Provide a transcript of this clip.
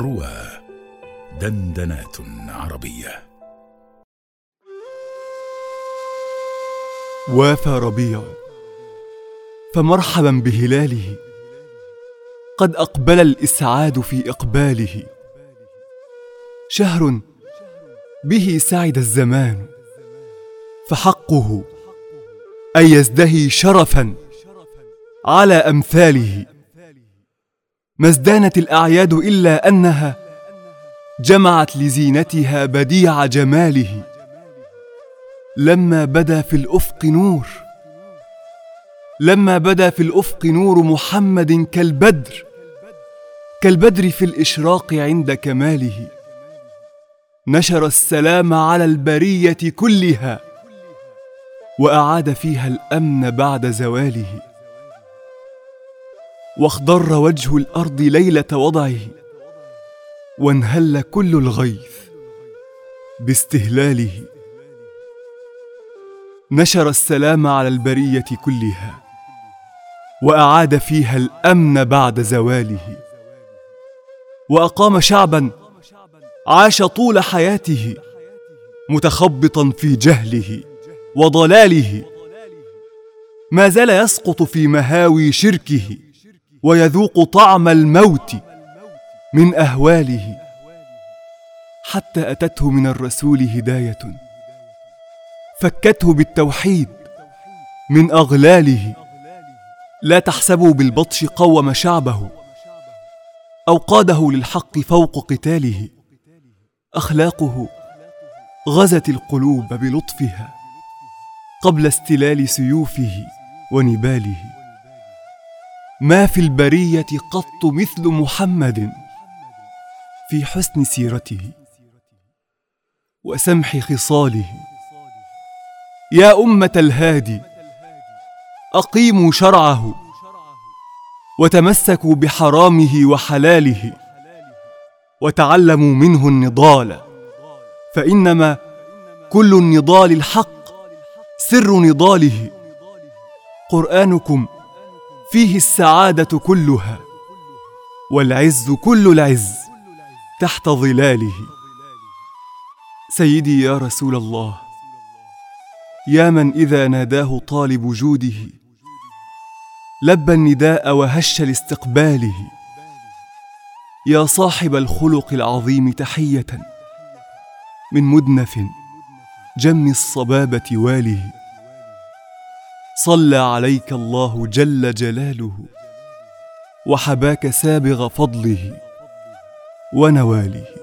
روى دندنات عربية. وافى ربيع فمرحبا بهلاله قد أقبل الإسعاد في إقباله. شهر به سعد الزمان فحقه أن يزدهي شرفا على أمثاله. ما ازدانت الأعياد إلا أنها جمعت لزينتها بديع جماله. لما بدا في الأفق نور لما بدا في الأفق نور محمد كالبدر كالبدر في الإشراق عند كماله. نشر السلام على البرية كلها وأعاد فيها الأمن بعد زواله. واخضر وجه الأرض ليلة وضعه وانهل كل الغيث باستهلاله. نشر السلام على البرية كلها وأعاد فيها الأمن بعد زواله. وأقام شعبا عاش طول حياته متخبطا في جهله وضلاله. ما زال يسقط في مهاوي شركه. ويذوق طعم الموت من أهواله. حتى أتته من الرسول هداية. فكته بالتوحيد من أغلاله. لا تحسبوا بالبطش قوم شعبه. أو قاده للحق فوق قتاله. أخلاقه غزت القلوب بلطفها قبل استلال سيوفه ونباله. ما في البرية قط مثل محمد في حسن سيرته وسمح خصاله. يا أمة الهادي أقيموا شرعه وتمسكوا بحرامه وحلاله وتعلموا منه النضال. فإنما كل النضال الحق سر نضاله. قرآنكم فيه السعادة كلها والعز كل العز تحت ظلاله. سيدي يا رسول الله يا من إذا ناداه طالب جوده لبى النداء وهش لاستقباله. يا صاحب الخلق العظيم تحية من مدنف جم الصبابة واله. صلى عليك الله جل جلاله وحباك سابغ فضله ونواله.